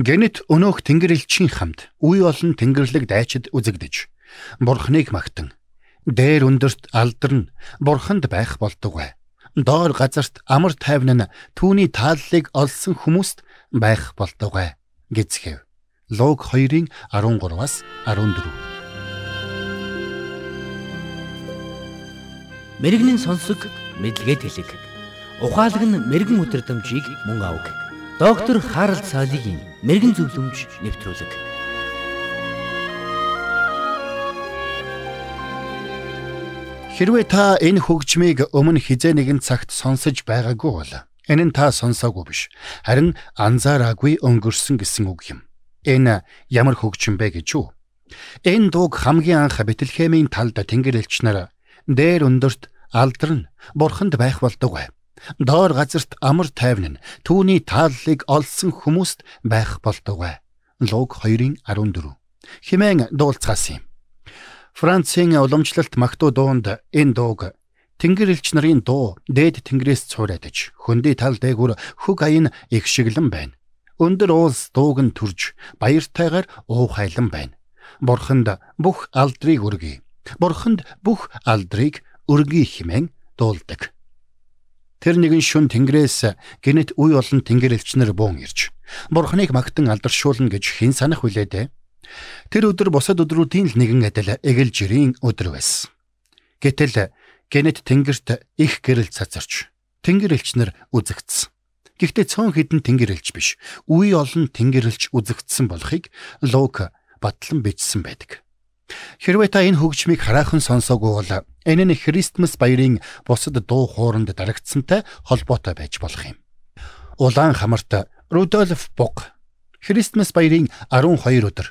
Гэнэт өнөөх тэнгэр элчийн хамт үе олон тэнгэрлэг дайчид үзэгдэж бурхныг магтан дээр өндөрт алдарн бурханд байх болдог бай. Доор газарт амар тайван нь түүний тааллыг олсон хүмүүст байх болдог бай гэцгээв. Луг 2-ын 13-аас 14. Мэргэний сонсог мэдлэгэд хэлэг. Ухаалаг нь мэрэгэн өдрөмжийг мөн авг. Доктор Харалт цаалогийн мэрэгэн зөвлөмж нэвтрүүлэг. Хэрвээ та энэ хөгжмийг өмнө хизээ нэгэн цагт сонсож байгаагүй бол энэ нь та сонсоогүй биш. Харин анзаараагүй өнгөрсөн гэсэн үг юм. Энэ ямар хөгжим бэ гэж юу? Энэ дууг хамгийн анх Бэтлехемийн талд тэнгэр элч нар дээр өндөрт алдарн бурханд байх болдог бай. Доор газарт амар тайван нь түүний тааллыг олсон хүмүүст байх болдог. Луг 2:14. Химэн дуулцгаасан юм. Францын уламжлалт магтуу дуунд энэ дууг Тэнгэр элч нарын дуу дээд тэнгэрээс цуурайтаж хөндөй тал дээгүр хөг аян их шиглэн байна. Өндөр уулс дууг нь төрж баяртайгаар уухайлан байна. Бурханд бүх алдрыг өргөе. Бурханд бүх алдрыг өргөе хэмээн дуулдаг. Тэр нэгэн шүн тэнгэрээс гинэт үе олон тэнгэр элчнэр буун ирж бурхныг магтан алдаршуулна гэж хэн санах вүлээ дээ. Тэр өдөр бусад өдрүүдийн л нэгэн адил эгэл жирийн өдөр байсан. Гэтэл гинэт тэнгэрт их гэрэл цацарч тэнгэр элчнэр үзэгдсэн. Гэхдээ цөөн хідэн тэнгэр элч биш. Үе олон тэнгэр элч үзэгдсэн болохыг Лук батлан бичсэн байдаг. Хэрвээ та энэ хөгжмийг хараахан сонсоогүй бол энэ нь Христмас баярын бусад дуу хооронд дарагдсантай холбоотой байж болох юм. Улаан хамарт Рудольф Бук Христмас баярын 12 өдөр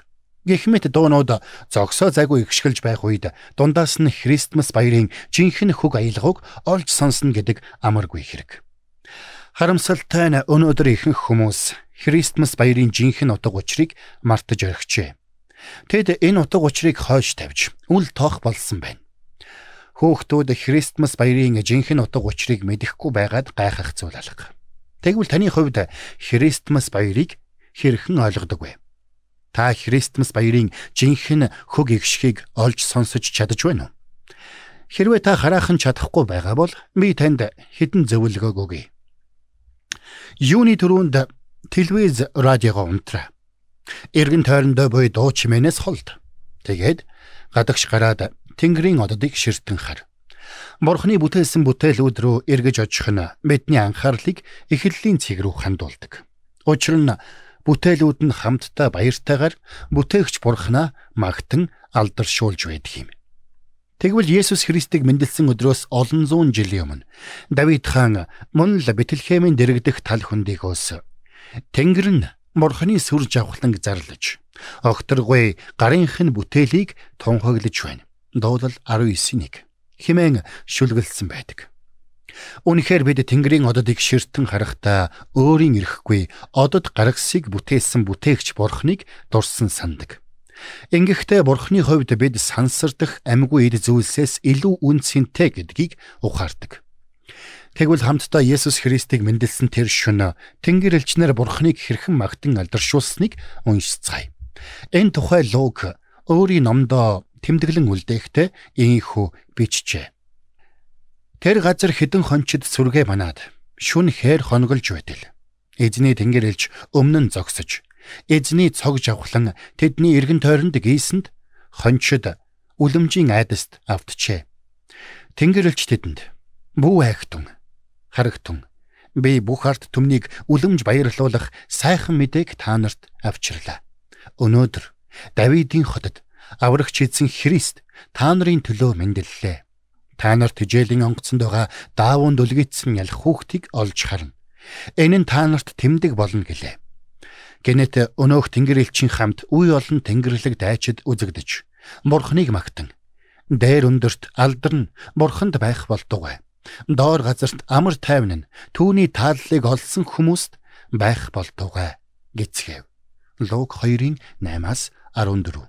гихмэт дуунууд зогсоо зайгүй ихшгэлж байх үед дундаас нь Христмас баярын жинхэнэ хөг аялгауг олж сонсно гэдэг амаргүй хэрэг. Харамсалтай нь өнөөдөр ихэнх хүмүүс Христмас баярын жинхэнэ утга учирыг мартаж орхижээ. Тэд энэ утга учирыг хойш тавьж үл тоох болсон байна. Хөөхтүүд Христмас баярын жинхэнэ утга учирыг мэдэхгүй байгаад гайхах зүйл алга. Тэгвэл таны хувьд Христмас баярыг хэрхэн ойлгодог вэ? Та Христмас баярын жинхэнэ хөг игшхийг олж сонсож чадаж байна уу? Хэрвээ та хараахан чадахгүй байгаа бол би танд хэдэн зөвлөгөөг өгье. Юуны түрүүнд телевиз радиого унтраа. Иргэн тойрондоо буй дуу чимээнээс холд. Тэгээд гадагш гараад Тэнгэрийн ододыг ширтэн хар. Бурхны бүтээсэн бүтээлүүд рүү эргэж очих нь бидний анхаарлыг эхлэлийн цэг рүү хандуулдаг. Учир нь бүтээлүүд нь хамтдаа баяртайгаар бүтээгч Бурхнаа магтан алдаршуулж байдаг юм. Тэгвэл Есүс Христийг мэндэлсэн өдрөөс олон зуун жилийн өмнө Давид хаан мөн л Бэтлехемийн дэрэгдэх тал хөндийгөөс Тэнгэр нь Бурхны сүр жавхланг зарлаж огторгүй гарынх нь бүтээлийг тунхаглаж байна. Дуулал 19-1 химэн шүлгэлсэн байдаг. Үнэхээр бид Тэнгэрийн ододыг ширтэн харахтаа өөрийн ирэхгүй одод гаргасыг бүтээсэн бүтээгч Бурхныг дурсан сандаг. Ингэхдээ Бурхны хувьд бид сансардах амьгүй эд зүйлсээс илүү үнцэнтэй гэдгийг ухаардаг. Тэгвэл хамтдаа Есүс Христийг мэндэлсэн тэр шөнө Тэнгэр элчнэр Бурхныг хэрхэн магтан алдаршуулсныг уншицгаая. Энэ тухай Лук өөрийн номдоо тэмдэглэн үлдээхдээ ийхүү бичжээ. Тэр газар хідэн хончид сүргээ манаад шүн хээр хонголж байтал. Эзний тэнгэр элч өмнө нь зогсож эзний цог жавхлан тэдний эргэн тойронд гийсэнд хончид үлэмжийн айдаст автжээ. Тэнгэр элч тэдэнд бүү айхтун харагтун би бүх арт түмнийг үлэмж баярлуулах сайхан мэдээг та нарт авчирлаа. Өнөөдөр Давидын хотод аврагч эзэн Христ та нарын төлөө мэндэллээ. Та нар тижээлийн онгоцонд байгаа даавуунд үлгээтсэн ялх хүүхдийг олж харна. Энэ нь та нарт тэмдэг болно гэлээ. Гэнэт өнөөх тэнгэр элчийн хамт үе олон тэнгэрлэг дайчид үзэгдэж бурхныг магтан дээр өндөрт алдарн бурханд байх болдог. Доор газарт амар тайван нь түүний тааллыг олсон хүмүүст байх болдог гэцгээв. Луг 2-ын 8-аас 14.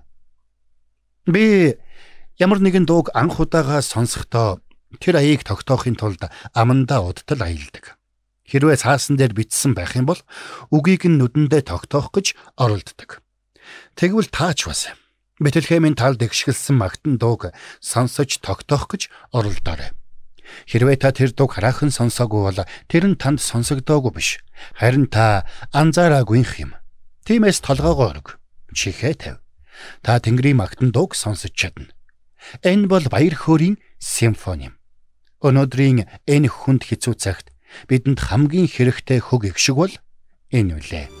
Би ямар нэгэн дууг анх удаага сонсохдоо тэр аяыг тогтоохын тулд амандаа удтал аялдаг. Хэрвээ цаасан дээр бичсэн байх юм бол үгийг нь нүдэндээ тогтоох гэж оролддог. Тэгвэл таач бас Бэтлехемийн талд игшгэлсэн магтан дууг сонсож тогтоох гэж оролдоорой. Хэрвээ та тэр дууг хараахан сонсоогүй бол тэр нь танд сонсогдоогүй биш. Харин та анзаараагүй юм. Тиймээс толгоогоо өрг. Чихээ тавь. Та Тэнгэрийн магтан дууг сонсож чадна. Энэ бол баяр хөөрийн симфони юм. Өнөөдрийн энэ хүнд хэцүү цагт бидэнд хамгийн хэрэгтэй хөг эгшиг бол энэ үлээ.